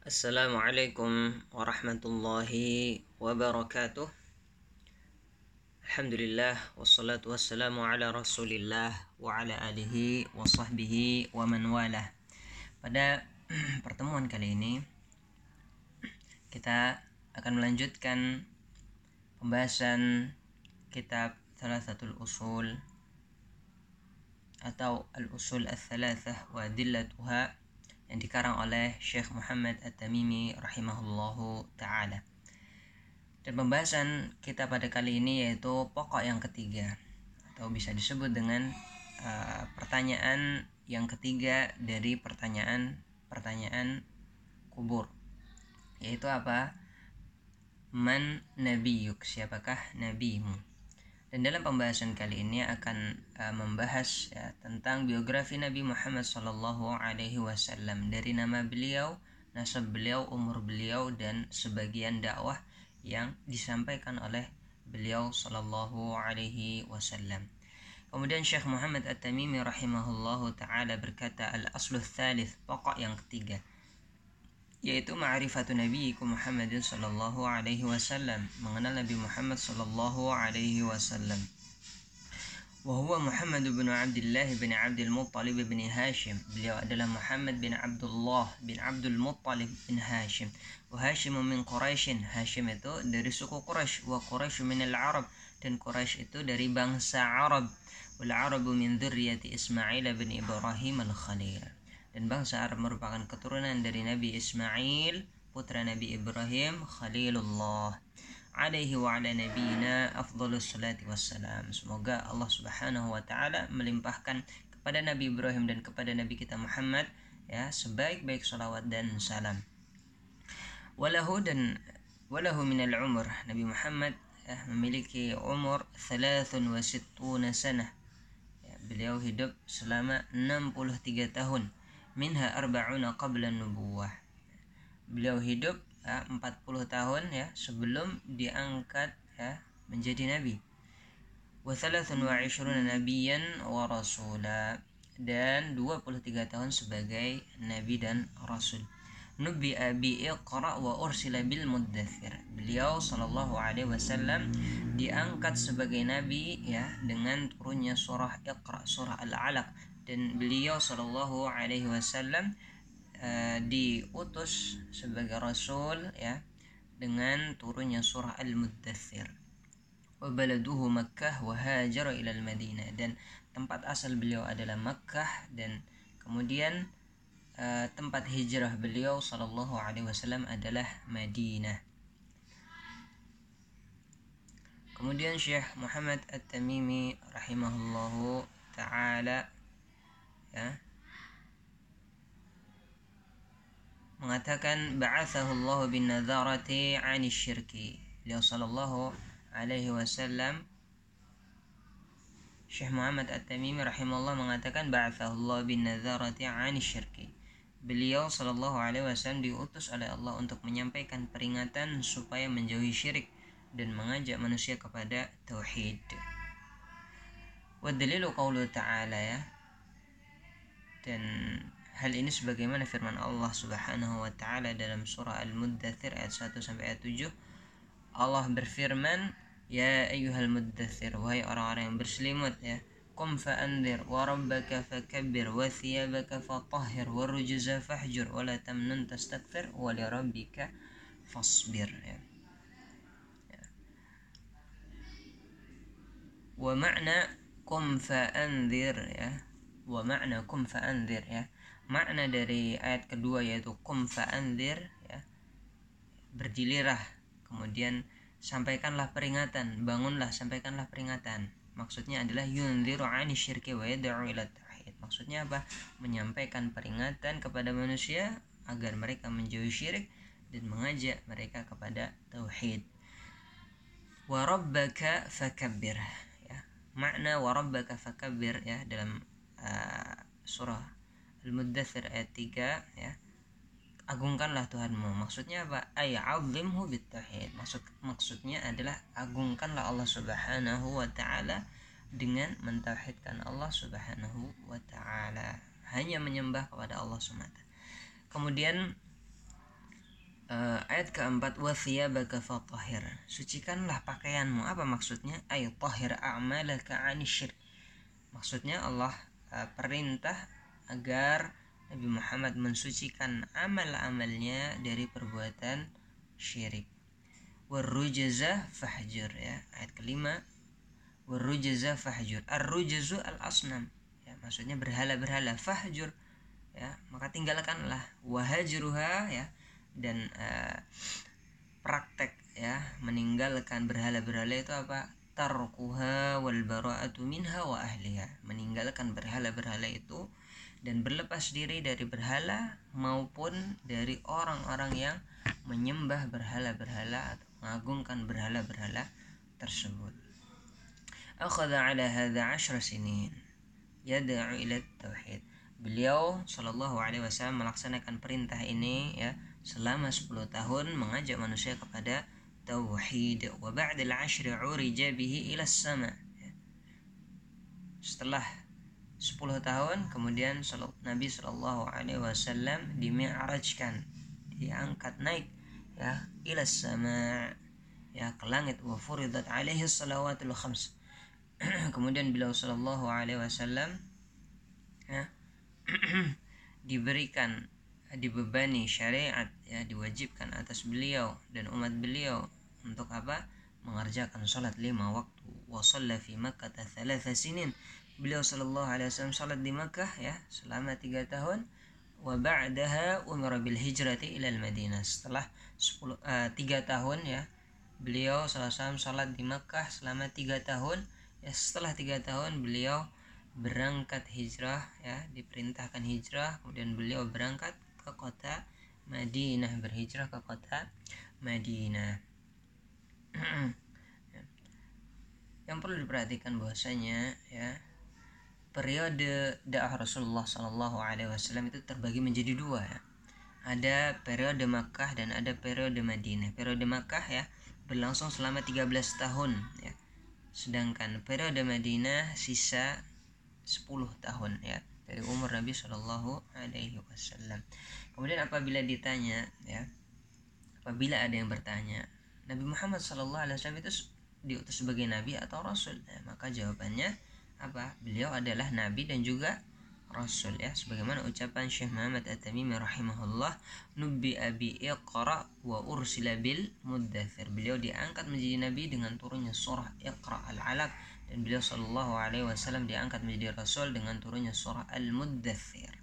Assalamualaikum warahmatullahi wabarakatuh. Alhamdulillah wassalatu wassalamu ala rasulillah wa ala alihi wa sahbihi wa man walah. Pada pertemuan kali ini kita akan melanjutkan pembahasan kitab Thalathatul Usul atau Al-Usul Al-Thalathah wa yang dikarang oleh Syekh Muhammad At-Tamimi rahimahullahu taala. Dan pembahasan kita pada kali ini yaitu pokok yang ketiga atau bisa disebut dengan uh, pertanyaan yang ketiga dari pertanyaan-pertanyaan kubur. Yaitu apa? Man nabiyuk? Siapakah nabimu? Dan dalam pembahasan kali ini akan uh, membahas ya, tentang biografi Nabi Muhammad SAW Alaihi Wasallam dari nama beliau, nasab beliau, umur beliau dan sebagian dakwah yang disampaikan oleh beliau Sallallahu Alaihi Wasallam. Kemudian Syekh Muhammad At-Tamimi rahimahullahu taala berkata al-aslu thalith, pokok yang ketiga yaitu ma'rifatu nabiyikum Muhammad sallallahu alaihi wasallam mengenal Nabi Muhammad sallallahu alaihi wasallam وهو محمد بن عبد الله بن عبد المطلب بن هاشم beliau adalah Muhammad bin Abdullah bin Abdul Muttalib bin Hashim وهاشم من قريش Hashim itu dari suku Quraisy wa Quraisy min al-Arab dan Quraisy itu dari bangsa Arab wal Arab min dzurriyyati Ismail bin Ibrahim al-Khalil dan bangsa Arab merupakan keturunan dari Nabi Ismail putra Nabi Ibrahim Khalilullah. Alaihi wa ala nabiyina afdhalus salati wassalam. Semoga Allah Subhanahu wa taala melimpahkan kepada Nabi Ibrahim dan kepada Nabi kita Muhammad ya sebaik-baik salawat dan salam. Walahu dan walahu minal umur. Nabi Muhammad ya, memiliki umur 63 sanah. Ya, beliau hidup selama 63 tahun minha arba'una qabla nubuwah. Beliau hidup ya, 40 tahun ya sebelum diangkat ya menjadi nabi. Wa 23 nabiyan wa rasula. Dan 23 tahun sebagai nabi dan rasul. Nubi abi iqra wa ursila bil muddathir. Beliau sallallahu alaihi wasallam diangkat sebagai nabi ya dengan turunnya surah Iqra, surah Al-Alaq dan beliau Shallallahu Alaihi Wasallam uh, diutus sebagai rasul ya dengan turunnya surah Al-Muddathir wa baladuhu Makkah wa ila al-Madinah. Dan tempat asal beliau adalah Makkah dan kemudian uh, tempat hijrah beliau sallallahu alaihi wasallam adalah Madinah. Kemudian Syekh Muhammad At-Tamimi rahimahullahu taala ya mengatakan ba'athahu Allah bin nadharati 'ani syirki. Beliau sallallahu alaihi wasallam Syekh Muhammad At-Tamimi rahimahullah mengatakan ba'athahu Allah bin nadharati 'ani syirki. Beliau sallallahu alaihi wasallam diutus oleh Allah untuk menyampaikan peringatan supaya menjauhi syirik dan mengajak manusia kepada tauhid. Wa dalilu qawlu ta'ala ya dan hal ini sebagaimana firman Allah Subhanahu wa taala dalam surah Al-Muddatsir ayat 1 sampai ayat 7 Allah berfirman ya ayyuhal muddatsir wahai orang-orang yang berselimut ya qum fa'andir wa rabbaka fakabbir wa thiyabaka fatahhir wa rujza fahjur wa la tamnun tastakthir wa wa makna qum fa'andir ya. Makna kum dari ayat kedua yaitu kum fa'anzir ya. Berdilirah kemudian sampaikanlah peringatan bangunlah sampaikanlah peringatan. Maksudnya adalah yunziru ani syirki wa yad'u ila tauhid. Maksudnya apa? Menyampaikan peringatan kepada manusia agar mereka menjauhi syirik dan mengajak mereka kepada tauhid. Wa rabbaka fakabbir ya. Makna wa rabbaka fakabbir ya dalam uh, surah Al-Muddathir ayat 3 ya. Agungkanlah Tuhanmu. Maksudnya apa? Ay'azimhu bitauhid maksud maksudnya adalah agungkanlah Allah Subhanahu wa taala dengan mentauhidkan Allah Subhanahu wa taala. Hanya menyembah kepada Allah semata. Kemudian uh, ayat keempat wathiyabaka fatahir sucikanlah pakaianmu. Apa maksudnya? Ay tahir a'malaka anisyir maksudnya Allah perintah agar Nabi Muhammad mensucikan amal-amalnya dari perbuatan syirik. Warujaza fahjur ya. Ayat kelima. Warujaza fahjur. Ar-rujazu al-asnam. Ya maksudnya berhala-berhala. Fahjur ya. Maka tinggalkanlah. Wahajruha ya. Dan uh, praktek ya. Meninggalkan berhala-berhala itu apa tarkuha wal bara'atu minha wa ahliha meninggalkan berhala-berhala itu dan berlepas diri dari berhala maupun dari orang-orang yang menyembah berhala-berhala atau mengagungkan berhala-berhala tersebut. Akhadha ala hadha 10 sinin yad'u ila tauhid. Beliau sallallahu alaihi wasallam melaksanakan perintah ini ya selama 10 tahun mengajak manusia kepada tauhid wa ba'da al-'ashr 'urija bihi ila sama setelah 10 tahun kemudian Nabi Shallallahu alaihi wasallam dimi'rajkan diangkat naik ya ila sama ya ke langit wa furidat alaihi salawatul khams. Kemudian beliau sallallahu alaihi wasallam ya diberikan dibebani syariat ya diwajibkan atas beliau dan umat beliau untuk apa? Mengerjakan sholat lima waktu. Wa fi Makkah thalatha sinin. Beliau sallallahu alaihi wasallam sholat di Makkah ya selama tiga tahun. Wa ba'daha umara bil hijrati ila Madinah. Setelah 10 uh, 3 tahun ya beliau sallallahu sholat di Makkah selama tiga tahun. Ya setelah tiga tahun beliau berangkat hijrah ya diperintahkan hijrah. Kemudian beliau berangkat ke kota Madinah berhijrah ke kota Madinah yang perlu diperhatikan bahwasanya ya periode dakwah Rasulullah Shallallahu Alaihi Wasallam itu terbagi menjadi dua ya. Ada periode Makkah dan ada periode Madinah. Periode Makkah ya berlangsung selama 13 tahun ya. Sedangkan periode Madinah sisa 10 tahun ya dari umur Nabi Shallallahu Alaihi Wasallam. Kemudian apabila ditanya, ya, apabila ada yang bertanya, Nabi Muhammad Shallallahu Alaihi Wasallam itu diutus sebagai nabi atau rasul, nah, maka jawabannya apa? Beliau adalah nabi dan juga rasul ya sebagaimana ucapan Syekh Muhammad At-Tamimi rahimahullah nubbi abi iqra wa ursila bil muddathir beliau diangkat menjadi nabi dengan turunnya surah Iqra al-Alaq dan beliau Shallallahu Alaihi Wasallam diangkat menjadi rasul dengan turunnya surah Al-Muddathir.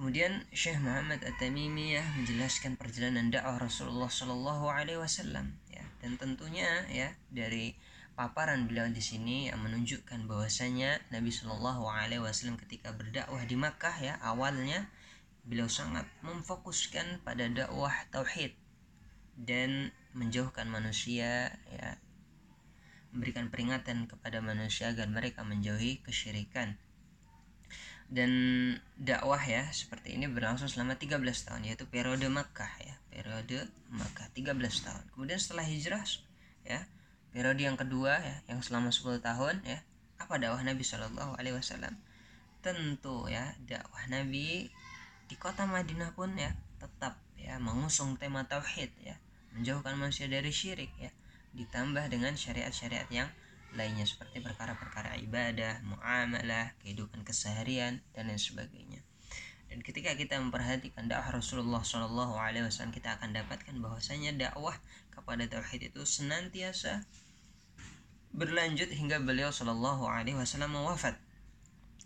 Kemudian Syekh Muhammad At-Tamimi ya menjelaskan perjalanan dakwah Rasulullah Shallallahu Alaihi Wasallam ya. Dan tentunya ya dari paparan beliau di sini yang menunjukkan bahwasanya Nabi Shallallahu Alaihi Wasallam ketika berdakwah di Makkah ya awalnya beliau sangat memfokuskan pada dakwah tauhid dan menjauhkan manusia ya memberikan peringatan kepada manusia agar mereka menjauhi kesyirikan dan dakwah ya seperti ini berlangsung selama 13 tahun yaitu periode Makkah ya periode Makkah 13 tahun. Kemudian setelah hijrah ya periode yang kedua ya yang selama 10 tahun ya apa dakwah Nabi Shallallahu Alaihi Wasallam? Tentu ya dakwah Nabi di kota Madinah pun ya tetap ya mengusung tema tauhid ya menjauhkan manusia dari syirik ya ditambah dengan syariat-syariat yang lainnya seperti perkara-perkara ibadah, muamalah, kehidupan keseharian dan lain sebagainya. Dan ketika kita memperhatikan dakwah Rasulullah Shallallahu Alaihi Wasallam, kita akan dapatkan bahwasanya dakwah kepada tauhid itu senantiasa berlanjut hingga beliau Shallallahu Alaihi Wasallam wafat.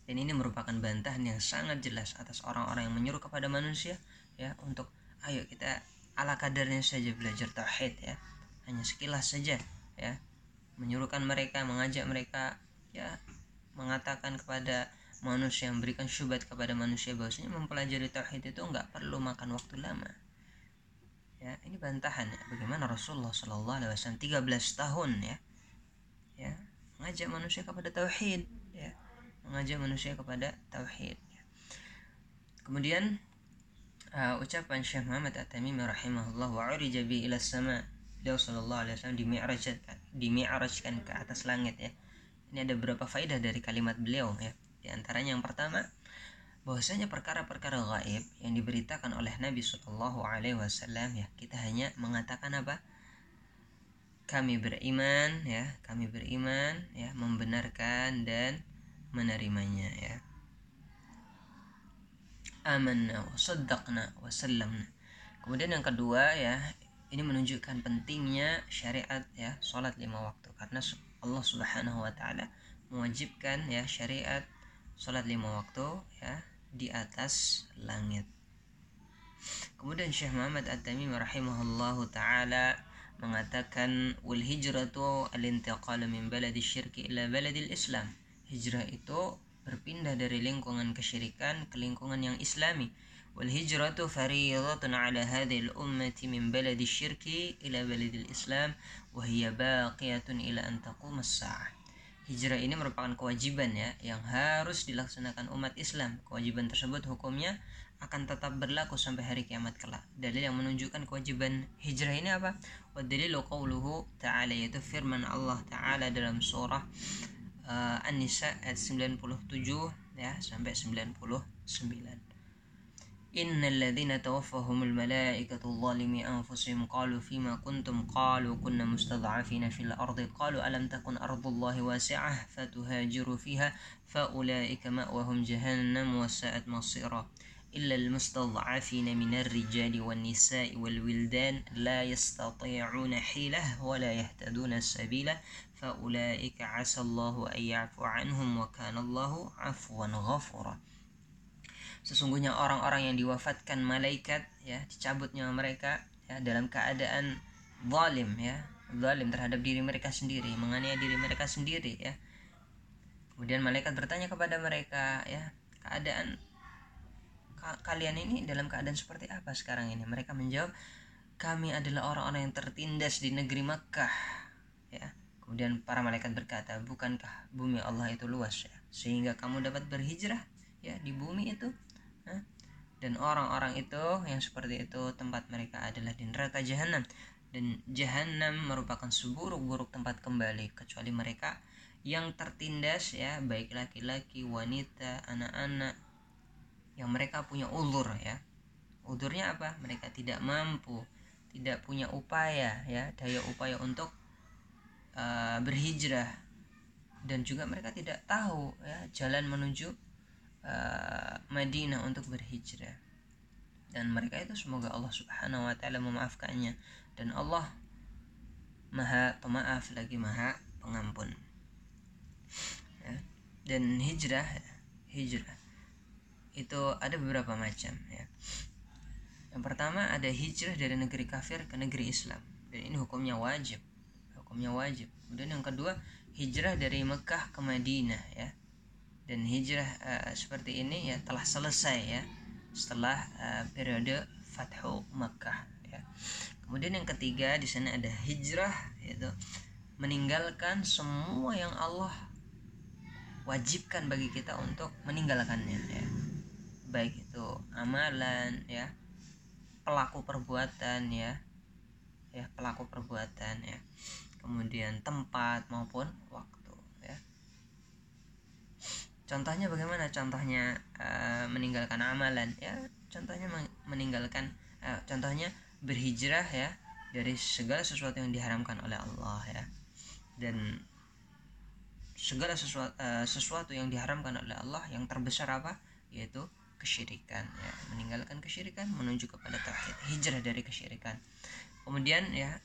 Dan ini merupakan bantahan yang sangat jelas atas orang-orang yang menyuruh kepada manusia ya untuk ayo kita ala kadarnya saja belajar tauhid ya hanya sekilas saja ya menyuruhkan mereka mengajak mereka ya mengatakan kepada manusia memberikan syubhat kepada manusia bahwasanya mempelajari tauhid itu nggak perlu makan waktu lama ya ini bantahan ya bagaimana Rasulullah Shallallahu Alaihi Wasallam 13 tahun ya ya mengajak manusia kepada tauhid ya mengajak manusia kepada tauhid ya. kemudian uh, ucapan Syekh Muhammad At-Tamimi rahimahullah wa urija bi ila sama beliau Shallallahu Alaihi Wasallam dimi'rajkan dimi'rajkan ke atas langit ya. Ini ada beberapa faidah dari kalimat beliau ya. Di antaranya yang pertama bahwasanya perkara-perkara gaib yang diberitakan oleh Nabi Shallallahu Alaihi Wasallam ya kita hanya mengatakan apa? Kami beriman ya kami beriman ya membenarkan dan menerimanya ya. Amanna wa saddaqna wa sallamna. Kemudian yang kedua ya ini menunjukkan pentingnya syariat ya sholat lima waktu karena Allah subhanahu wa ta'ala mewajibkan ya syariat sholat lima waktu ya di atas langit. Kemudian Syekh Muhammad At-Tamimi rahimahullahu taala mengatakan wal hijratu al-intiqal min baladi syirki ila baladil Islam. Hijrah itu berpindah dari lingkungan kesyirikan ke lingkungan yang islami. Fariidatun ala hadhihi al-ummati min baladi syirki ila baladil Islam wa hiya baqiyatun ila an taqum as-sa'ah hijrah ini merupakan kewajiban ya yang harus dilaksanakan umat Islam. Kewajiban tersebut hukumnya akan tetap berlaku sampai hari kiamat kelak. Dalil yang menunjukkan kewajiban hijrah ini apa? Wa dalilu qawluhu ta'ala yaitu firman Allah taala dalam surah uh, An-Nisa ayat 97 ya sampai 99. إن الذين توفهم الملائكة الظالمي أنفسهم قالوا فيما كنتم؟ قالوا كنا مستضعفين في الأرض. قالوا ألم تكن أرض الله واسعة فتهاجروا فيها؟ فأولئك مأوهم جهنم وساءت مصيرا. إلا المستضعفين من الرجال والنساء والولدان لا يستطيعون حيلة ولا يهتدون سبيلا. فأولئك عسى الله أن يعفو عنهم وكان الله عفوا غفورا. Sesungguhnya orang-orang yang diwafatkan malaikat ya dicabut nyawa mereka ya dalam keadaan zalim ya zalim terhadap diri mereka sendiri menganiaya diri mereka sendiri ya. Kemudian malaikat bertanya kepada mereka ya keadaan ka kalian ini dalam keadaan seperti apa sekarang ini? Mereka menjawab kami adalah orang-orang yang tertindas di negeri Makkah. Ya kemudian para malaikat berkata bukankah bumi Allah itu luas ya sehingga kamu dapat berhijrah ya di bumi itu dan orang-orang itu yang seperti itu tempat mereka adalah di neraka jahanam dan jahanam merupakan seburuk-buruk tempat kembali kecuali mereka yang tertindas ya baik laki-laki wanita anak-anak yang mereka punya ulur ya. Ulurnya apa? Mereka tidak mampu tidak punya upaya ya daya upaya untuk uh, berhijrah. Dan juga mereka tidak tahu ya jalan menuju uh, Madinah untuk berhijrah dan mereka itu semoga Allah Subhanahu wa taala memaafkannya dan Allah Maha Pemaaf lagi Maha Pengampun. Ya. Dan hijrah hijrah itu ada beberapa macam ya. Yang pertama ada hijrah dari negeri kafir ke negeri Islam dan ini hukumnya wajib. Hukumnya wajib. Kemudian yang kedua hijrah dari Mekah ke Madinah ya dan hijrah uh, seperti ini ya telah selesai ya setelah uh, periode Fathu Makkah ya. Kemudian yang ketiga di sana ada hijrah yaitu meninggalkan semua yang Allah wajibkan bagi kita untuk meninggalkannya ya. Baik itu amalan ya, pelaku perbuatan ya. Ya, pelaku perbuatan ya. Kemudian tempat maupun waktu contohnya bagaimana? Contohnya uh, meninggalkan amalan ya. Contohnya meninggalkan uh, contohnya berhijrah ya dari segala sesuatu yang diharamkan oleh Allah ya. Dan segala sesuatu uh, sesuatu yang diharamkan oleh Allah yang terbesar apa? Yaitu kesyirikan ya. Meninggalkan kesyirikan menuju kepada tauhid. Hijrah dari kesyirikan. Kemudian ya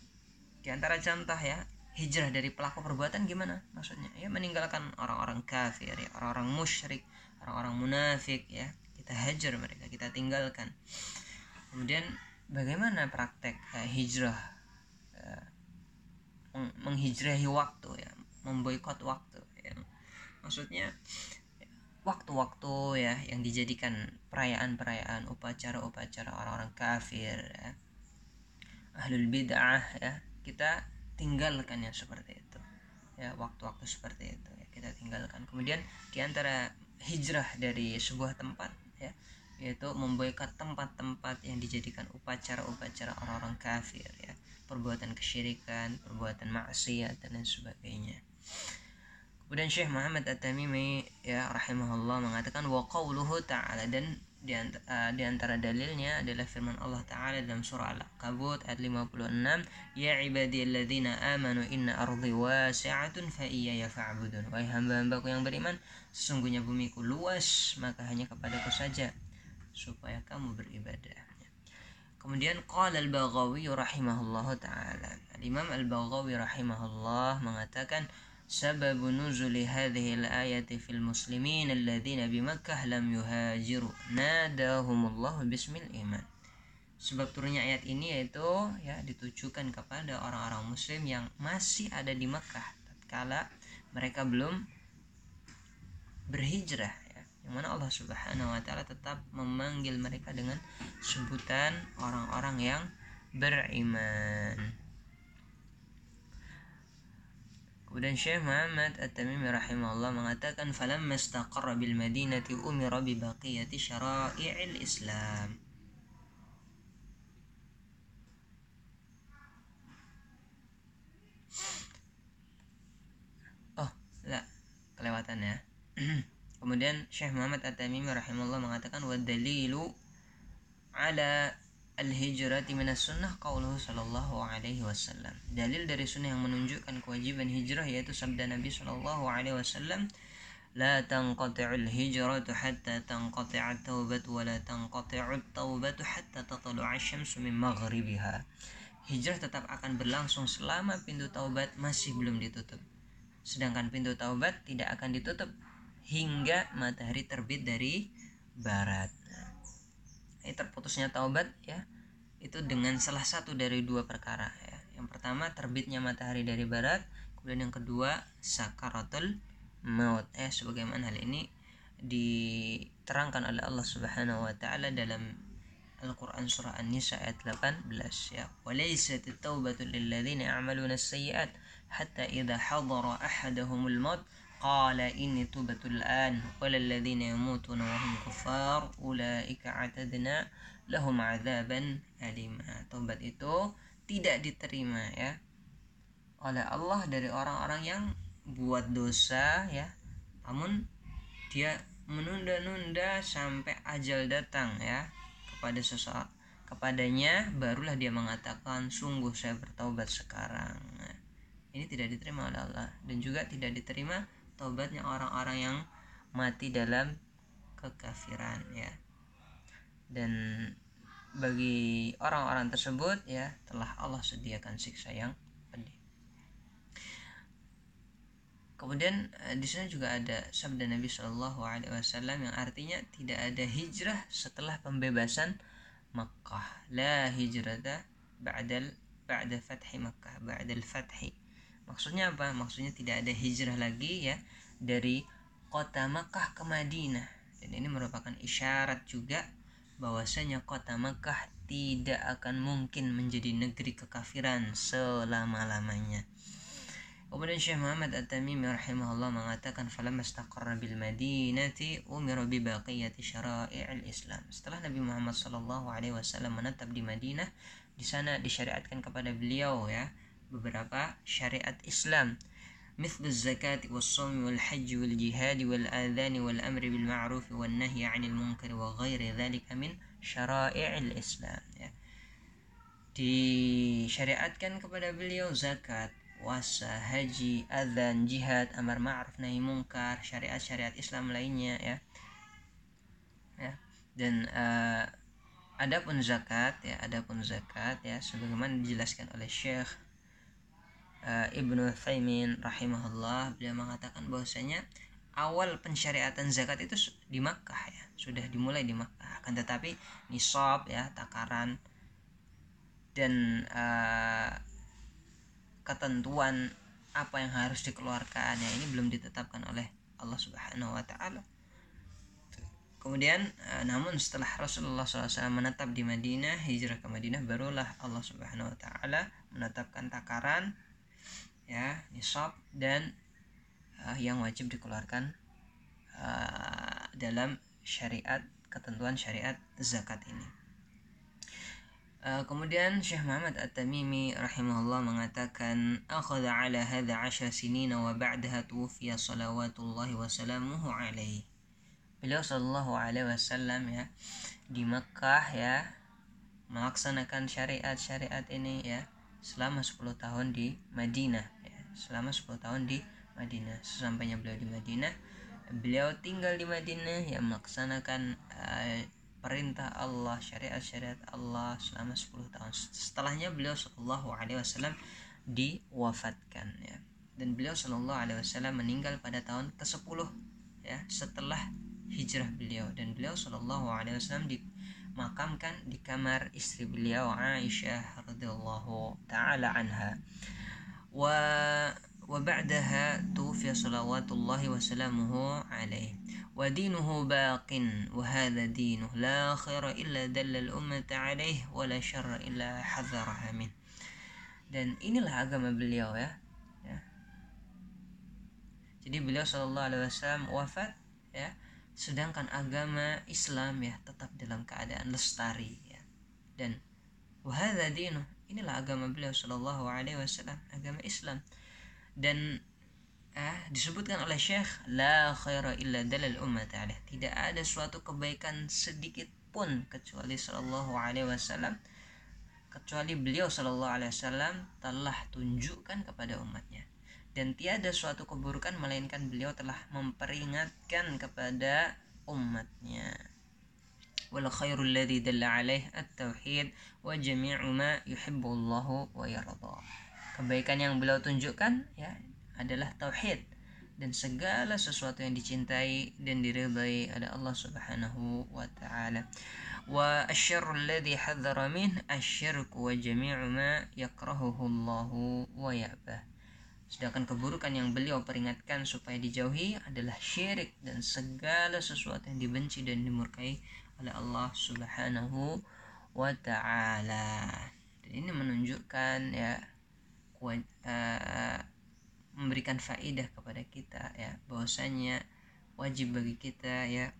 di antara contoh ya hijrah dari pelaku perbuatan gimana maksudnya ya meninggalkan orang-orang kafir ya orang-orang musyrik orang-orang munafik ya kita hajar mereka kita tinggalkan kemudian bagaimana praktek uh, hijrah uh, menghijrahi waktu ya memboikot waktu ya. maksudnya waktu-waktu ya yang dijadikan perayaan-perayaan upacara-upacara orang-orang kafir ya. ahlul bid'ah ya kita tinggalkan yang seperti itu. Ya waktu-waktu seperti itu ya kita tinggalkan. Kemudian di antara hijrah dari sebuah tempat ya yaitu memboikot tempat-tempat yang dijadikan upacara-upacara orang-orang kafir ya. Perbuatan kesyirikan perbuatan maksiat dan lain sebagainya. Kemudian Syekh Muhammad At-Tamimi ya rahimahullah mengatakan wa ta'ala. Dan di antara, uh, di antara dalilnya adalah firman Allah taala dalam surah Al-Ankabut ayat 56 ya ibadiyalladzina amanu inna ardi wasi'atun fa iyaya fa'budun wahai hamba-hambaku yang beriman sesungguhnya bumiku luas maka hanya kepadaku saja supaya kamu beribadah Kemudian qala al-Baghawi rahimahullah taala. Imam al-Baghawi rahimahullah mengatakan سبب نزول هذه الآية في المسلمين الذين بمكة لم يهاجروا ناداهم الله باسم الإيمان Sebab turunnya ayat ini yaitu ya ditujukan kepada orang-orang muslim yang masih ada di Mekah tatkala mereka belum berhijrah ya. Yang mana Allah Subhanahu wa taala tetap memanggil mereka dengan sebutan orang-orang yang beriman. Kemudian Syekh Muhammad At-Tamimi rahimahullah mengatakan falamma istaqarra bil Madinati umira bi baqiyati syara'i'il Islam. Oh, enggak. Kelewatan ya. Kemudian Syekh Muhammad At-Tamimi rahimahullah mengatakan wa dalilu ala al-hijrati minas sunnah qawluhu sallallahu alaihi wasallam. Dalil dari sunnah yang menunjukkan kewajiban hijrah yaitu sabda Nabi sallallahu alaihi wasallam, "La tanqati'ul hijratu hatta tanqati'at taubatu wa la tanqati'ut tawbatu hatta tatlu'a syamsu min maghribiha." Hijrah tetap akan berlangsung selama pintu taubat masih belum ditutup. Sedangkan pintu taubat tidak akan ditutup hingga matahari terbit dari barat ini terputusnya taubat ya itu dengan salah satu dari dua perkara ya. Yang pertama terbitnya matahari dari barat, kemudian yang kedua sakaratul maut. Eh sebagaimana hal ini diterangkan oleh Allah Subhanahu wa taala dalam Al-Quran Surah An-Nisa ayat 18 ya walaysat at-taubatu lil ya'maluna as-sayyi'at hatta idza hadara ahaduhumul maut قال إني تبت الآن ولا الذين يموتون وهم كفار أولئك اعتدنا lahum azaban alima tobat itu tidak diterima ya oleh Allah dari orang-orang yang buat dosa ya namun dia menunda-nunda sampai ajal datang ya kepada seseorang kepadanya barulah dia mengatakan sungguh saya bertaubat sekarang nah, ini tidak diterima oleh Allah dan juga tidak diterima tobatnya orang-orang yang mati dalam kekafiran ya dan bagi orang-orang tersebut ya telah Allah sediakan siksa yang pedih. Kemudian eh, di sana juga ada sabda Nabi Shallallahu Alaihi Wasallam yang artinya tidak ada hijrah setelah pembebasan Makkah. La hijrata ba'dal ba'da fathi Makkah, ba'dal fathi Maksudnya apa? Maksudnya tidak ada hijrah lagi ya dari kota Makkah ke Madinah. Dan ini merupakan isyarat juga bahwasanya kota Makkah tidak akan mungkin menjadi negeri kekafiran selama-lamanya. Kemudian Syekh Muhammad At-Tamimi rahimahullah mengatakan falamma istaqarra bil Madinati umira bi baqiyati syara'i'il Islam. Setelah Nabi Muhammad sallallahu alaihi wasallam menetap di Madinah, di sana disyariatkan kepada beliau ya beberapa syariat Islam مثل الزكاة والصوم والحج والجهاد والآذان والأمر بالمعروف والنهي عن المنكر وغير ذلك من syara'i' Islam ya. Disyariatkan kepada beliau zakat, puasa, haji, adzan, jihad, amar ma'ruf nahi mungkar, syariat-syariat Islam lainnya ya. Ya. Dan uh, adapun zakat ya, adapun zakat ya sebagaimana dijelaskan oleh Syekh uh, Ibnu Thaimin rahimahullah beliau mengatakan bahwasanya awal pensyariatan zakat itu di Makkah ya sudah dimulai di Makkah akan tetapi nisab ya takaran dan uh, ketentuan apa yang harus dikeluarkan ya ini belum ditetapkan oleh Allah Subhanahu wa taala. Kemudian uh, namun setelah Rasulullah SAW menetap di Madinah, hijrah ke Madinah barulah Allah Subhanahu wa taala menetapkan takaran ya nisab dan uh, yang wajib dikeluarkan uh, dalam syariat ketentuan syariat zakat ini Uh, kemudian Syekh Muhammad At-Tamimi rahimahullah mengatakan akhadha ala hadha 'ashar sinina wa ba'daha tuwfiya salawatullahi wa salamuhu alaihi. Beliau sallallahu alaihi wasallam ya di Mekah ya melaksanakan syariat-syariat ini ya selama 10 tahun di Madinah selama 10 tahun di Madinah. Sesampainya beliau di Madinah beliau tinggal di Madinah yang melaksanakan uh, perintah Allah syariat-syariat Allah selama 10 tahun. Setelahnya beliau Shallallahu Alaihi Wasallam diwafatkan ya. Dan beliau Shallallahu Alaihi Wasallam meninggal pada tahun ke-10 ya setelah hijrah beliau. Dan beliau Shallallahu Alaihi Wasallam dimakamkan di kamar istri beliau Aisyah radhiyallahu taala anha wa wa ba'daha tufiya salawatullahi wa salamuhu alaihi wa dinuhu baqin wa hadha dinuh la khaira illa dalla al-ummata alaihi wa la syarra illa hadzaraha min. Dan inilah agama beliau ya, ya. jadi beliau sallallahu alaihi wasallam wafat ya. Sedangkan agama Islam ya tetap dalam keadaan lestari ya. Dan wahadha dinuh inilah agama beliau Shallallahu Alaihi Wasallam agama Islam. Dan eh, disebutkan oleh Syekh la khaira illa dalal ummat tidak ada suatu kebaikan sedikit pun kecuali sallallahu alaihi wasallam kecuali beliau sallallahu alaihi wasallam telah tunjukkan kepada umatnya. Dan tiada suatu keburukan melainkan beliau telah memperingatkan kepada umatnya khairul ladzi dalla alaih at-tauhid wa jami'u ma yuhibbu Allahu wa yarda kebaikan yang beliau tunjukkan ya adalah tauhid dan segala sesuatu yang dicintai dan diridai ada Allah Subhanahu wa taala. Wa asyarru alladhi hadzara min asyirku wa jami'u ma yakrahuhu Allah wa ya'bah. Sedangkan keburukan yang beliau peringatkan supaya dijauhi adalah syirik dan segala sesuatu yang dibenci dan dimurkai oleh Allah Subhanahu wa taala. Ini menunjukkan ya uh, memberikan faidah kepada kita ya bahwasanya wajib bagi kita ya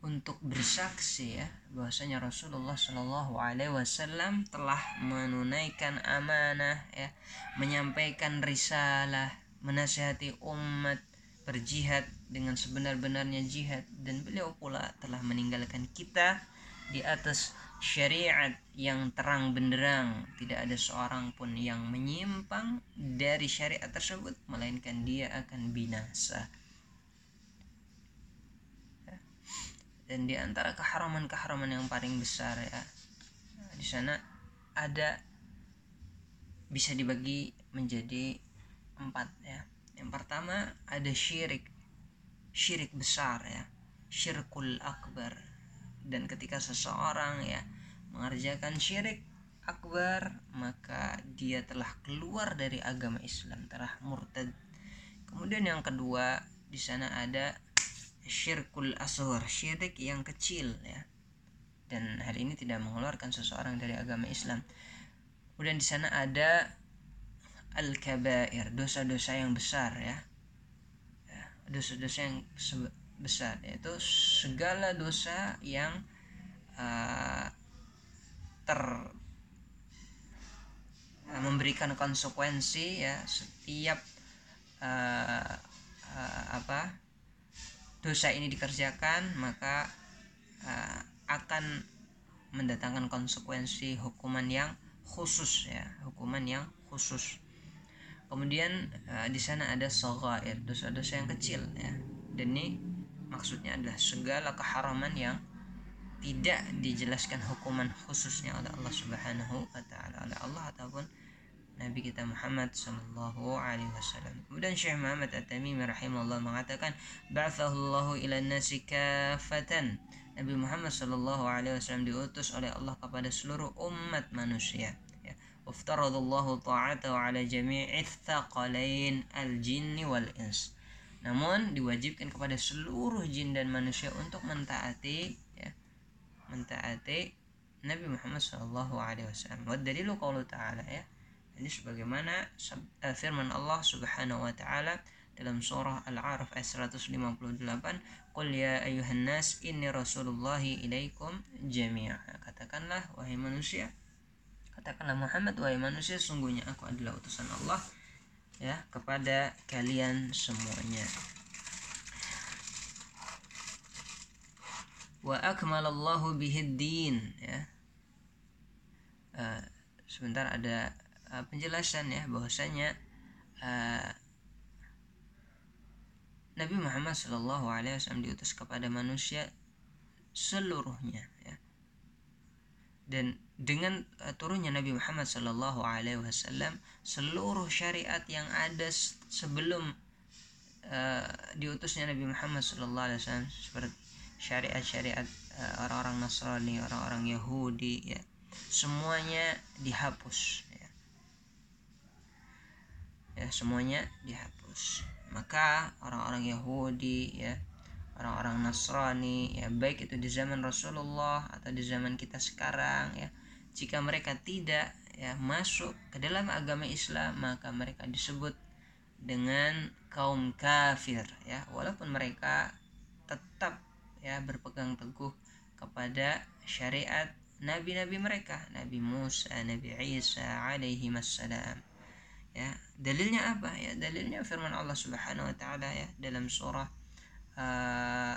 untuk bersaksi ya bahwasanya Rasulullah Shallallahu Alaihi Wasallam telah menunaikan amanah ya menyampaikan risalah menasihati umat berjihad dengan sebenar-benarnya jihad. Dan beliau pula telah meninggalkan kita di atas syariat yang terang benderang. Tidak ada seorang pun yang menyimpang dari syariat tersebut melainkan dia akan binasa. Dan di antara keharaman-keharaman yang paling besar ya di sana ada bisa dibagi menjadi empat ya yang pertama ada syirik. Syirik besar ya. Syirkul akbar. Dan ketika seseorang ya mengerjakan syirik akbar maka dia telah keluar dari agama Islam telah murtad. Kemudian yang kedua di sana ada syirkul asghar syirik yang kecil ya. Dan hal ini tidak mengeluarkan seseorang dari agama Islam. Kemudian di sana ada al kabair dosa-dosa yang besar ya, ya dosa-dosa yang besar yaitu segala dosa yang uh, ter uh, memberikan konsekuensi ya setiap uh, uh, apa dosa ini dikerjakan maka uh, akan mendatangkan konsekuensi hukuman yang khusus ya hukuman yang khusus kemudian uh, di sana ada sogair dosa-dosa yang kecil ya dan ini maksudnya adalah segala keharaman yang tidak dijelaskan hukuman khususnya oleh Allah Subhanahu wa taala oleh Allah ataupun Nabi kita Muhammad sallallahu alaihi wasallam. Kemudian Syekh Muhammad At-Tamimi rahimahullah mengatakan, "Ba'athahu ila nasi kafatan." Nabi Muhammad sallallahu alaihi wasallam diutus oleh Allah kepada seluruh umat manusia. Waftaradallahu ta'atahu ala jami'i thaqalain al-jinni wal ins namun diwajibkan kepada seluruh jin dan manusia untuk mentaati ya mentaati Nabi Muhammad Shallallahu Alaihi Wasallam. Wa dalilu qaulu ta'ala ya. Ini sebagaimana uh, firman Allah Subhanahu wa taala dalam surah Al-A'raf ayat 158, "Qul ya ayuhan nas inni rasulullahi ilaikum jami'a." Katakanlah wahai manusia, katakanlah Muhammad wahai manusia sungguhnya aku adalah utusan Allah ya kepada kalian semuanya wa akmalallahu bihid din ya uh, sebentar ada uh, penjelasan ya bahwasanya uh, Nabi Muhammad Shallallahu Alaihi Wasallam diutus kepada manusia seluruhnya ya. dan dengan uh, turunnya Nabi Muhammad Shallallahu Alaihi Wasallam seluruh syariat yang ada sebelum uh, diutusnya Nabi Muhammad Shallallahu Alaihi Wasallam seperti syariat-syariat uh, orang-orang Nasrani, orang-orang Yahudi ya semuanya dihapus ya, ya semuanya dihapus. Maka orang-orang Yahudi ya orang-orang Nasrani ya baik itu di zaman Rasulullah atau di zaman kita sekarang ya jika mereka tidak ya masuk ke dalam agama Islam maka mereka disebut dengan kaum kafir ya. Walaupun mereka tetap ya berpegang teguh kepada syariat nabi-nabi mereka Nabi Musa Nabi Isa alaihi wassalam ya. Dalilnya apa? Ya dalilnya firman Allah Subhanahu wa taala ya dalam surah uh,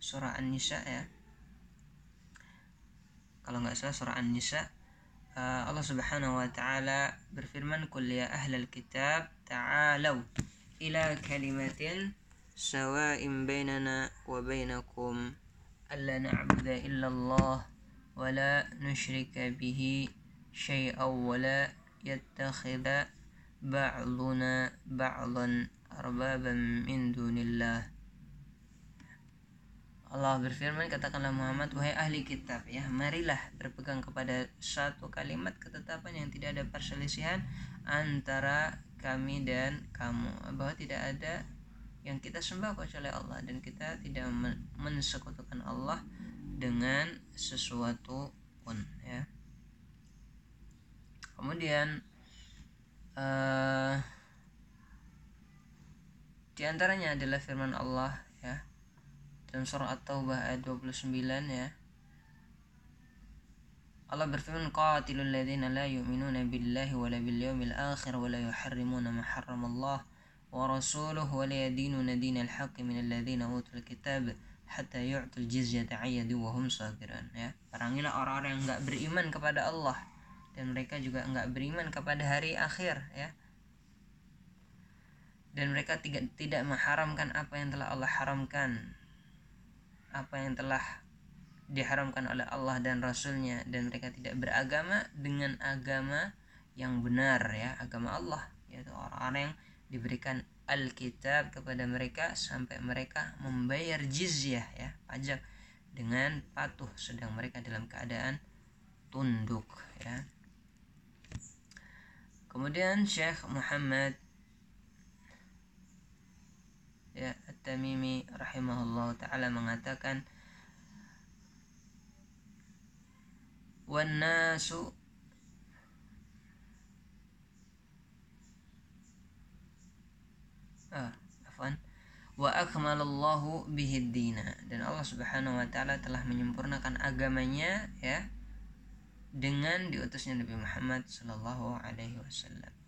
surah An-Nisa ya kalau nggak salah surah An-Nisa uh, Allah Subhanahu wa taala berfirman qul ya ahlal kitab ta'alu ila kalimatin sawa'in bainana wa bainakum alla na'budu illa Allah wa la nusyrika bihi syai'an wa la بعضنا بعضا أربابا من دون الله Allah berfirman katakanlah Muhammad wahai ahli kitab ya marilah berpegang kepada satu kalimat ketetapan yang tidak ada perselisihan antara kami dan kamu bahwa tidak ada yang kita sembah kecuali Allah dan kita tidak mensekutukan Allah dengan sesuatu pun ya. Kemudian uh, di antaranya adalah firman Allah dalam surah At-Taubah ayat 29 ya. Allah berfirman qatilul ladzina la yu'minuna billahi wala bil yawmil akhir wala yuharrimuna ma harramallah wa rasuluhu wa la yadinuna dinal haqqi minal ladzina utul kitab hatta yu'tul jizyata ayyadi wa hum sagiran ya perangilah orang-orang yang enggak beriman kepada Allah dan mereka juga enggak beriman kepada hari akhir ya. Dan mereka tidak tidak mengharamkan apa yang telah Allah haramkan apa yang telah diharamkan oleh Allah dan Rasulnya dan mereka tidak beragama dengan agama yang benar ya agama Allah yaitu orang-orang yang diberikan Alkitab kepada mereka sampai mereka membayar jizyah ya pajak dengan patuh sedang mereka dalam keadaan tunduk ya. Kemudian Syekh Muhammad ya At-Tamimi rahimahullah taala mengatakan wan nasu ah afwan wa akmalallahu bihi dina dan Allah Subhanahu wa taala telah menyempurnakan agamanya ya dengan diutusnya Nabi Muhammad Sallallahu Alaihi Wasallam.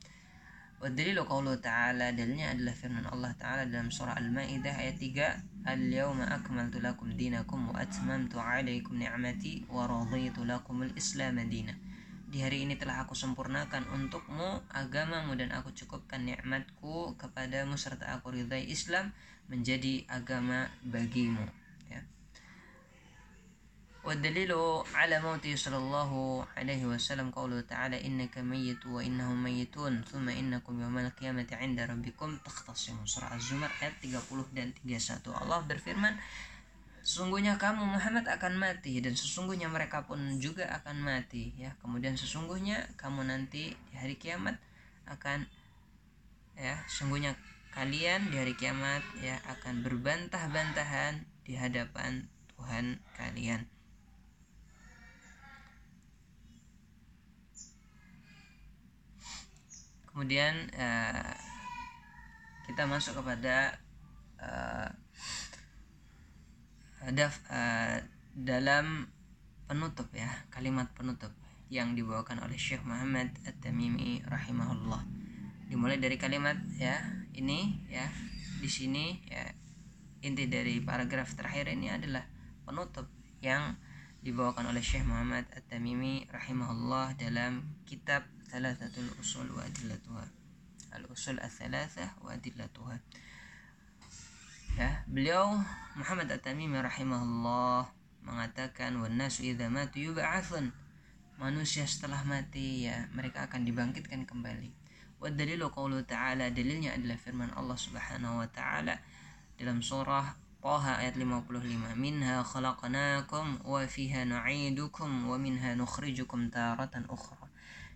Wadalilu qawlu ta'ala dalilnya adalah firman Allah ta'ala dalam surah Al-Ma'idah ayat 3 Al-yawma akmaltu lakum dinakum wa atmamtu alaikum ni'mati wa raditu lakum al-islam dina Di hari ini telah aku sempurnakan untukmu agamamu dan aku cukupkan nikmatku kepadamu serta aku ridai Islam menjadi agama bagimu والدليل على موته صلى الله عليه وسلم قوله تعالى إنك ميت وإنهم ميتون ثم إنكم يوم القيامة عند ربكم تختصمون surah Az-Zumar ayat 30 dan 31 Allah berfirman Sesungguhnya kamu Muhammad akan mati dan sesungguhnya mereka pun juga akan mati ya kemudian sesungguhnya kamu nanti di hari kiamat akan ya sesungguhnya kalian di hari kiamat ya akan berbantah-bantahan di hadapan Tuhan kalian Kemudian uh, kita masuk kepada uh, uh, dalam penutup ya kalimat penutup yang dibawakan oleh Syekh Muhammad At-Tamimi rahimahullah. Dimulai dari kalimat ya, ini ya, di sini ya inti dari paragraf terakhir ini adalah penutup yang dibawakan oleh Syekh Muhammad At-Tamimi rahimahullah dalam kitab Usul wa Adillatuha. Al-Usul Ats-Tsalatsah wa Adillatuha. Ya, beliau Muhammad At-Tamimi rahimahullah mengatakan wan nasu idza matu yub'atsun. Manusia setelah mati ya mereka akan dibangkitkan kembali. Wa dalilu qaulu ta'ala dalilnya adalah firman Allah Subhanahu wa taala dalam surah Taha ayat 55 Minha khalaqnakum wa fiha nu'idukum wa minha nukhrijukum taratan ukhra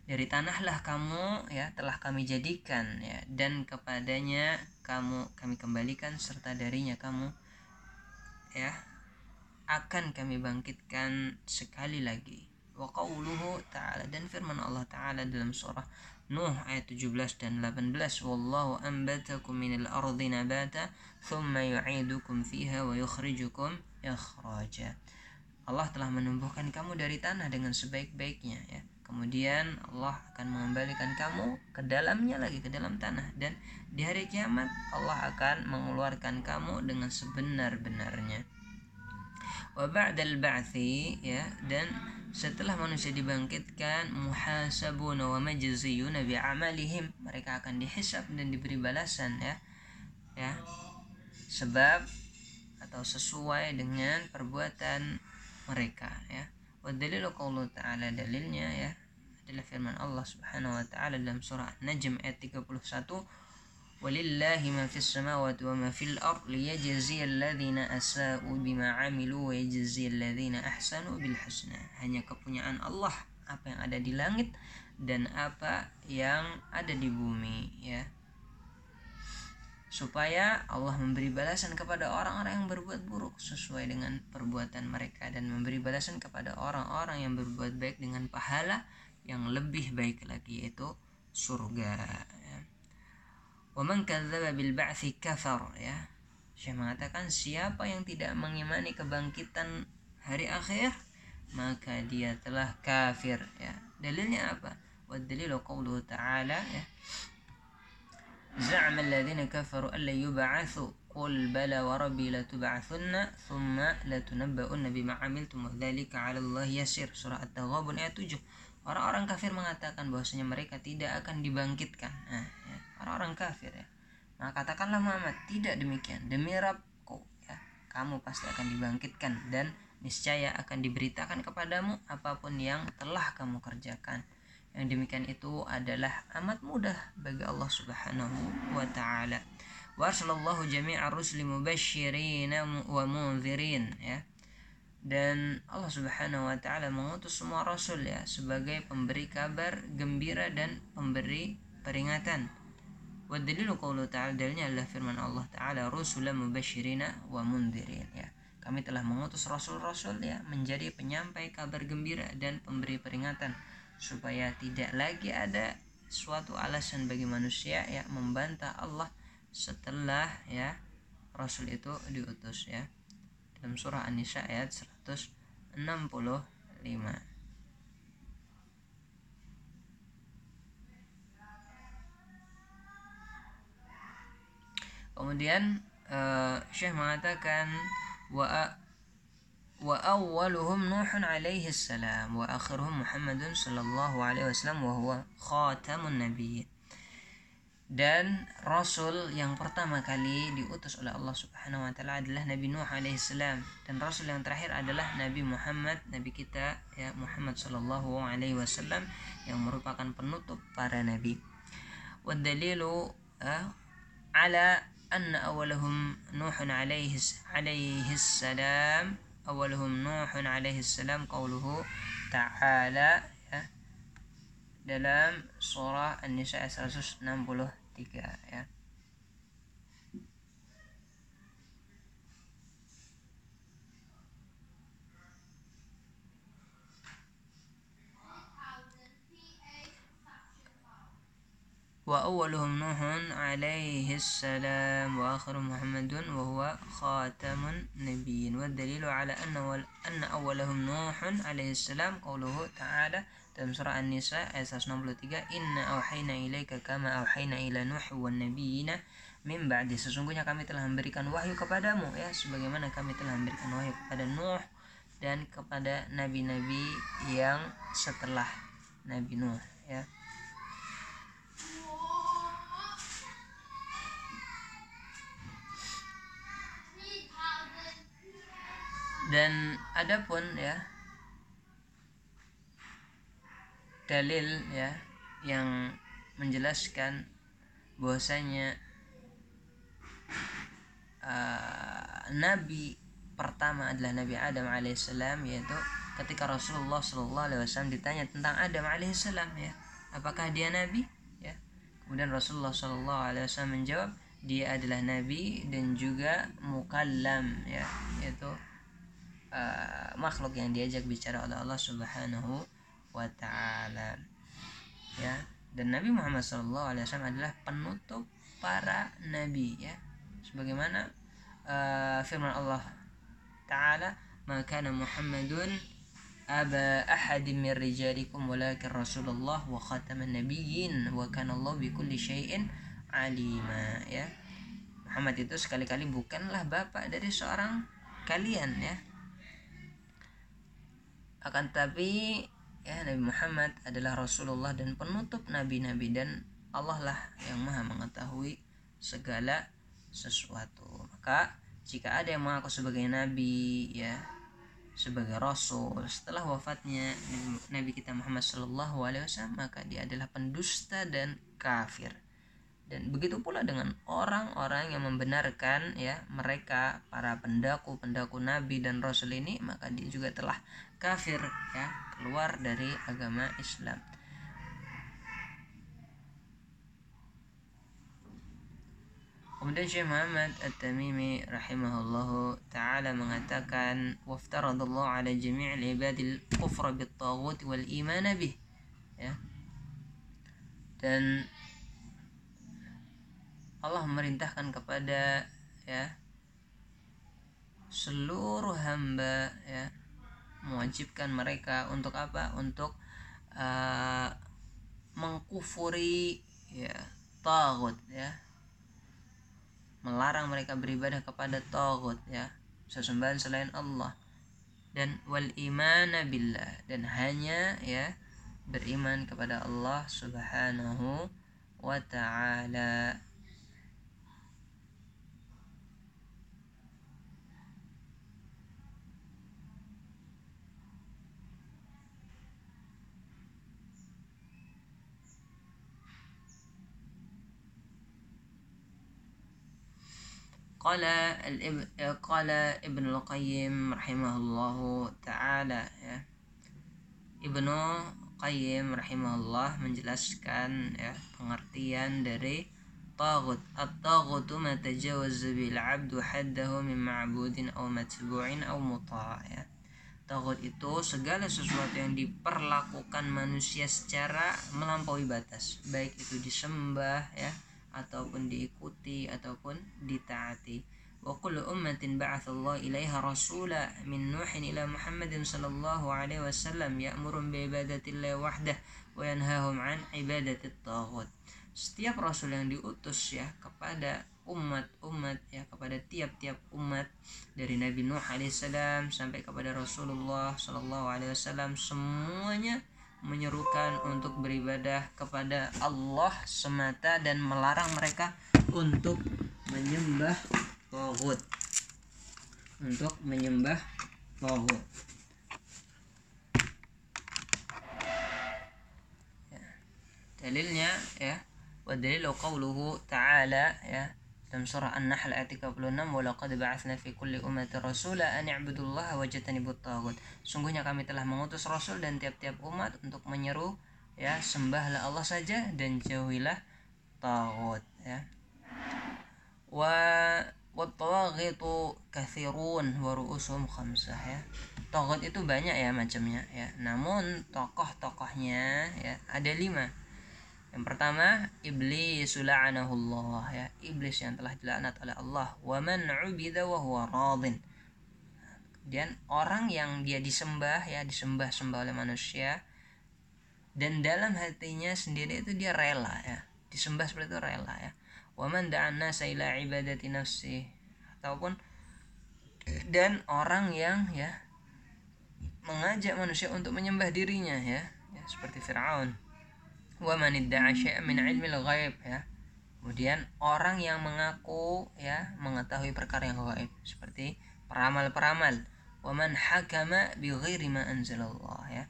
Dari tanahlah kamu ya telah kami jadikan ya dan kepadanya kamu kami kembalikan serta darinya kamu ya akan kami bangkitkan sekali lagi. Wa qawluhu ta'ala dan firman Allah ta'ala dalam surah Nuh ayat 17 dan 18 Wallahu anbatakum minal ardi nabata Thumma yu'idukum fiha wa yukhrijukum ikhraja. Allah telah menumbuhkan kamu dari tanah dengan sebaik-baiknya ya Kemudian Allah akan mengembalikan kamu ke dalamnya lagi ke dalam tanah. Dan di hari kiamat Allah akan mengeluarkan kamu dengan sebenar-benarnya. Wa ba'dal ba'thi ya dan setelah manusia dibangkitkan muhasabuna wa majziyuna amalihim mereka akan dihisab dan diberi balasan ya. Ya. Sebab atau sesuai dengan perbuatan mereka ya wa dalilu qawlu ta'ala dalilnya ya adalah firman Allah Subhanahu wa taala dalam surah Najm ayat 31 walillahi ma fis samawati wa ma fil ard liyajzi alladhina asa'u bima amilu wa yajzi alladhina ahsanu bil husna. Hanya kepunyaan Allah apa yang ada di langit dan apa yang ada di bumi ya supaya Allah memberi balasan kepada orang-orang yang berbuat buruk sesuai dengan perbuatan mereka dan memberi balasan kepada orang-orang yang berbuat baik dengan pahala yang lebih baik lagi yaitu surga Waman kadzdzaba bil kafar ya. Syekh mengatakan siapa yang tidak mengimani kebangkitan hari akhir maka dia telah kafir ya. Dalilnya apa? Wa dalilu ta'ala ya. زعم الذين كفروا أن يبعثوا قل بلى وربي لتبعثن ثم لتنبؤن بما عملتم وذلك على الله يسير surah At-Taghabun ayat 7 orang-orang kafir mengatakan bahwasanya mereka tidak akan dibangkitkan nah, orang-orang kafir ya maka katakanlah Muhammad tidak demikian demi Rabbku ya kamu pasti akan dibangkitkan dan niscaya akan diberitakan kepadamu apapun yang telah kamu kerjakan yang demikian itu adalah amat mudah bagi Allah Subhanahu wa taala. Wa sallallahu jami'a rusuli mubasysyirin wa munzirin ya. Dan Allah Subhanahu wa taala mengutus semua rasul ya sebagai pemberi kabar gembira dan pemberi peringatan. Wa dalilu qawlu ta'ala dalilnya adalah firman Allah Ta'ala Rusulan mubashirina wa mundirin ya. Kami telah mengutus rasul-rasul ya menjadi penyampai kabar gembira dan pemberi peringatan supaya tidak lagi ada suatu alasan bagi manusia ya membantah Allah setelah ya rasul itu diutus ya. Dalam surah An-Nisa ayat 165. Kemudian uh, Syekh mengatakan wa wa awwaluhum Nuhun alaihi salam wa akhiruhum Muhammadun sallallahu alaihi wasallam wa huwa khatamun nabiyyin. Dan rasul yang pertama kali diutus oleh Allah Subhanahu wa taala adalah Nabi Nuh alaihi dan rasul yang terakhir adalah Nabi Muhammad, nabi kita ya Muhammad sallallahu alaihi wasallam yang merupakan penutup para nabi. Wadalilu ya, ala anna awalahum Nuhun alaihi alaihi salam أولهم Nuh alaihi salam qauluhu ta'ala ya dalam surah An-Nisa 163 ya وأولهم نوح عليه السلام وآخر محمد وهو خاتم النبيين والدليل على أن أن أولهم نوح عليه السلام قوله تعالى dalam surah An-Nisa ayat 163 inna auhayna ilaika kama auhayna ila nuh wan nabiyina min ba'di sesungguhnya kami telah memberikan wahyu kepadamu ya sebagaimana kami telah memberikan wahyu kepada Nuh dan kepada nabi-nabi yang setelah Nabi Nuh ya Dan adapun ya dalil ya yang menjelaskan bahwasanya uh, nabi pertama adalah Nabi Adam alaihissalam yaitu ketika Rasulullah Shallallahu alaihi wasallam ditanya tentang Adam alaihissalam ya apakah dia nabi? Ya kemudian Rasulullah Shallallahu alaihi wasallam menjawab dia adalah nabi dan juga mukallam ya yaitu uh, makhluk yang diajak bicara oleh Allah Subhanahu wa taala. Ya, dan Nabi Muhammad SAW adalah penutup para nabi ya. Sebagaimana uh, firman Allah taala, "Maka Muhammadun aba ahadin min rijalikum walakin Rasulullah wa khataman nabiyyin wa kana Allah bikulli syai'in alima." Ya. Muhammad itu sekali-kali bukanlah bapak dari seorang kalian ya akan tapi ya Nabi Muhammad adalah Rasulullah dan penutup nabi-nabi dan Allah lah yang maha mengetahui segala sesuatu. Maka jika ada yang mengaku sebagai nabi ya sebagai rasul setelah wafatnya Nabi kita Muhammad Shallallahu Alaihi Wasallam maka dia adalah pendusta dan kafir. Dan begitu pula dengan orang-orang yang membenarkan ya mereka para pendaku pendaku nabi dan rasul ini maka dia juga telah kafir ya keluar dari agama Islam. Kemudian Syekh Muhammad At-Tamimi rahimahullahu taala mengatakan waftaradallahu ala jami'il ibadil kufra bit taghut wal iman bih. Ya. Dan Allah memerintahkan kepada ya seluruh hamba ya mewajibkan mereka untuk apa? Untuk uh, mengkufuri ya tagut ya. Melarang mereka beribadah kepada tagut ya. Sesembahan selain Allah. Dan wal iman billah. Dan hanya ya beriman kepada Allah Subhanahu wa taala Qala al eh, qala Ibnu Qayyim rahimahullahu taala ya. Ibnu Qayyim rahimahullah menjelaskan ya pengertian dari tagut. At-tagutu ma tajawaza bil 'abdu haddahu min ma'budin aw matbu'in aw muta' ya. Tagut itu segala sesuatu yang diperlakukan manusia secara melampaui batas, baik itu disembah ya, ataupun diikuti ataupun ditaati. Wa kullu ummatin ba'athallahu ilaiha rasula min nuhin ila muhammadin sallallahu alaihi wasallam ya'murun bi ibadatillahi wahdah wa yanhahum an ibadatit taghut. Setiap rasul yang diutus ya kepada umat-umat ya kepada tiap-tiap umat dari Nabi Nuh alaihissalam sampai kepada Rasulullah sallallahu alaihi wasallam semuanya menyerukan untuk beribadah kepada Allah semata dan melarang mereka untuk menyembah Tauhid. Untuk menyembah Tauhid. Ya. dalilnya ya. Wa dalilu qawluhu ta'ala ya dalam surah An-Nahl ayat 36 walaqad ba'atsna fi kulli ummatin rasula an i'budullaha wajtanibut taghut sungguhnya kami telah mengutus rasul dan tiap-tiap umat untuk menyeru ya sembahlah Allah saja dan jauhilah taghut ya. Wa wattaghitu kathirun wa ru'usuhum khamsah ya. Taghut itu banyak ya macamnya ya. Namun tokoh-tokohnya ya ada lima yang pertama, iblis la'anahullah ya, iblis yang telah dilaknat oleh Allah. Wa man 'ubida wa huwa radin. Kemudian orang yang dia disembah ya, disembah-sembah oleh manusia dan dalam hatinya sendiri itu dia rela ya. Disembah seperti itu rela ya. Waman da'an nasa ila ibadati nafsi. Ataupun dan orang yang ya mengajak manusia untuk menyembah dirinya ya, ya seperti Firaun wa man idda'a syai'an min ilmil ghaib ya. Kemudian orang yang mengaku ya mengetahui perkara yang gaib seperti peramal-peramal. Wa man hakama bi ghairi ma anzalallah ya.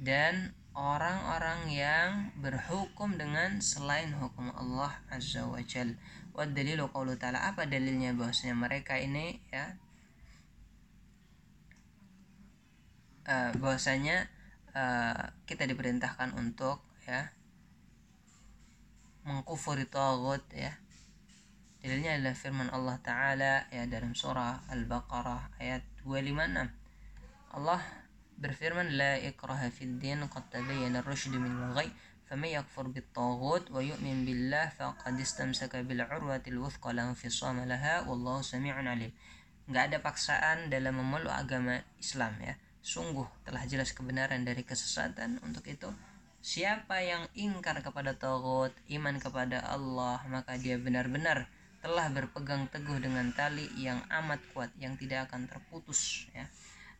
Dan orang-orang yang berhukum dengan selain hukum Allah Azza wa Jal. Wa dalilu qawlu ta'ala apa dalilnya bahwasanya mereka ini ya? Uh, bahwasanya uh, kita diperintahkan untuk ya mengkufuri tagut ya. Dalilnya adalah firman Allah Ta'ala ya dalam surah Al-Baqarah ayat 256 Allah berfirman la ikraha fid din qad tabayyana ar-rusyd min al-ghay faman yakfur bit-taghut wa yu'min billah faqad istamsaka bil 'urwatil wuthqa la infisama laha enggak ada paksaan dalam memeluk agama Islam ya. Sungguh telah jelas kebenaran dari kesesatan untuk itu siapa yang ingkar kepada taghut iman kepada Allah maka dia benar-benar telah berpegang teguh dengan tali yang amat kuat yang tidak akan terputus ya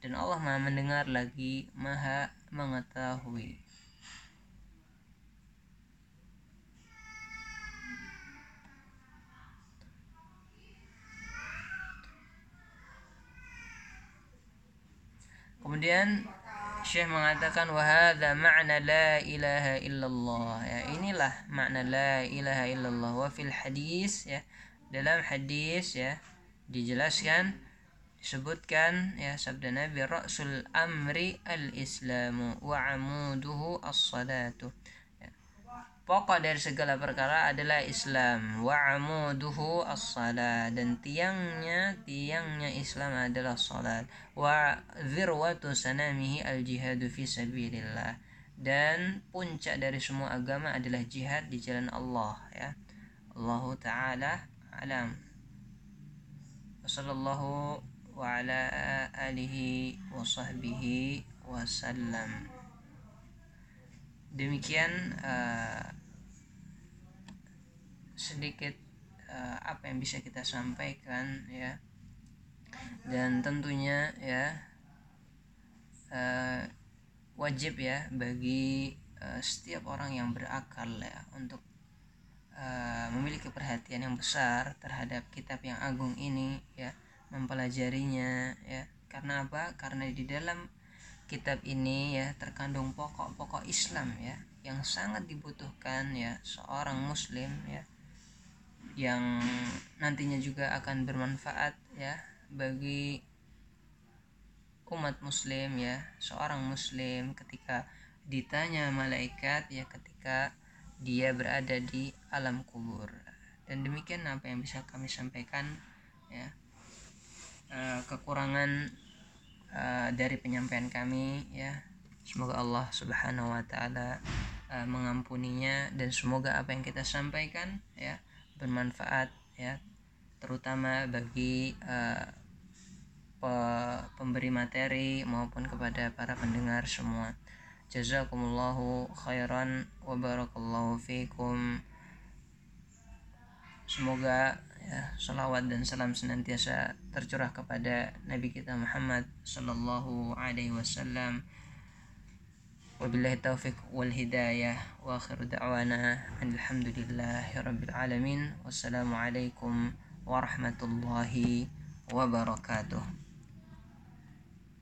dan Allah Maha mendengar lagi Maha mengetahui. Kemudian Syekh mengatakan wahada makna la ilaha illallah ya inilah makna la ilaha illallah wa fil hadis ya dalam hadis ya dijelaskan disebutkan ya sabda Nabi Rasul amri al-islamu wa amuduhu as-salatu. Pokok dari segala perkara adalah Islam. Wa amuduhu as-salat dan tiangnya tiangnya Islam adalah salat. Wa zirwatu sanamihi al-jihadu fi sabilillah. Dan puncak dari semua agama adalah jihad di jalan Allah ya. Allah taala alam. sallallahu wa ala alihi wa sahbihi wasallam. Demikian uh, sedikit uh, apa yang bisa kita sampaikan ya. Dan tentunya ya uh, wajib ya bagi uh, setiap orang yang berakal ya untuk uh, memiliki perhatian yang besar terhadap kitab yang agung ini ya mempelajarinya ya. Karena apa? Karena di dalam kitab ini ya terkandung pokok-pokok Islam ya yang sangat dibutuhkan ya seorang muslim ya yang nantinya juga akan bermanfaat ya bagi umat muslim ya seorang muslim ketika ditanya malaikat ya ketika dia berada di alam kubur. Dan demikian apa yang bisa kami sampaikan ya. Eh, kekurangan uh, dari penyampaian kami ya. Semoga Allah subhanahu wa taala uh, mengampuninya dan semoga apa yang kita sampaikan ya bermanfaat ya. Terutama bagi uh, pe pemberi materi maupun kepada para pendengar semua. Jazakumullahu khairan wa barakallahu fikum. Semoga ya salawat dan salam senantiasa tercurah kepada Nabi kita Muhammad sallallahu alaihi wasallam wabillahi taufiq wal hidayah wa akhiru da'wana alhamdulillahi rabbil alamin wassalamu alaikum warahmatullahi wabarakatuh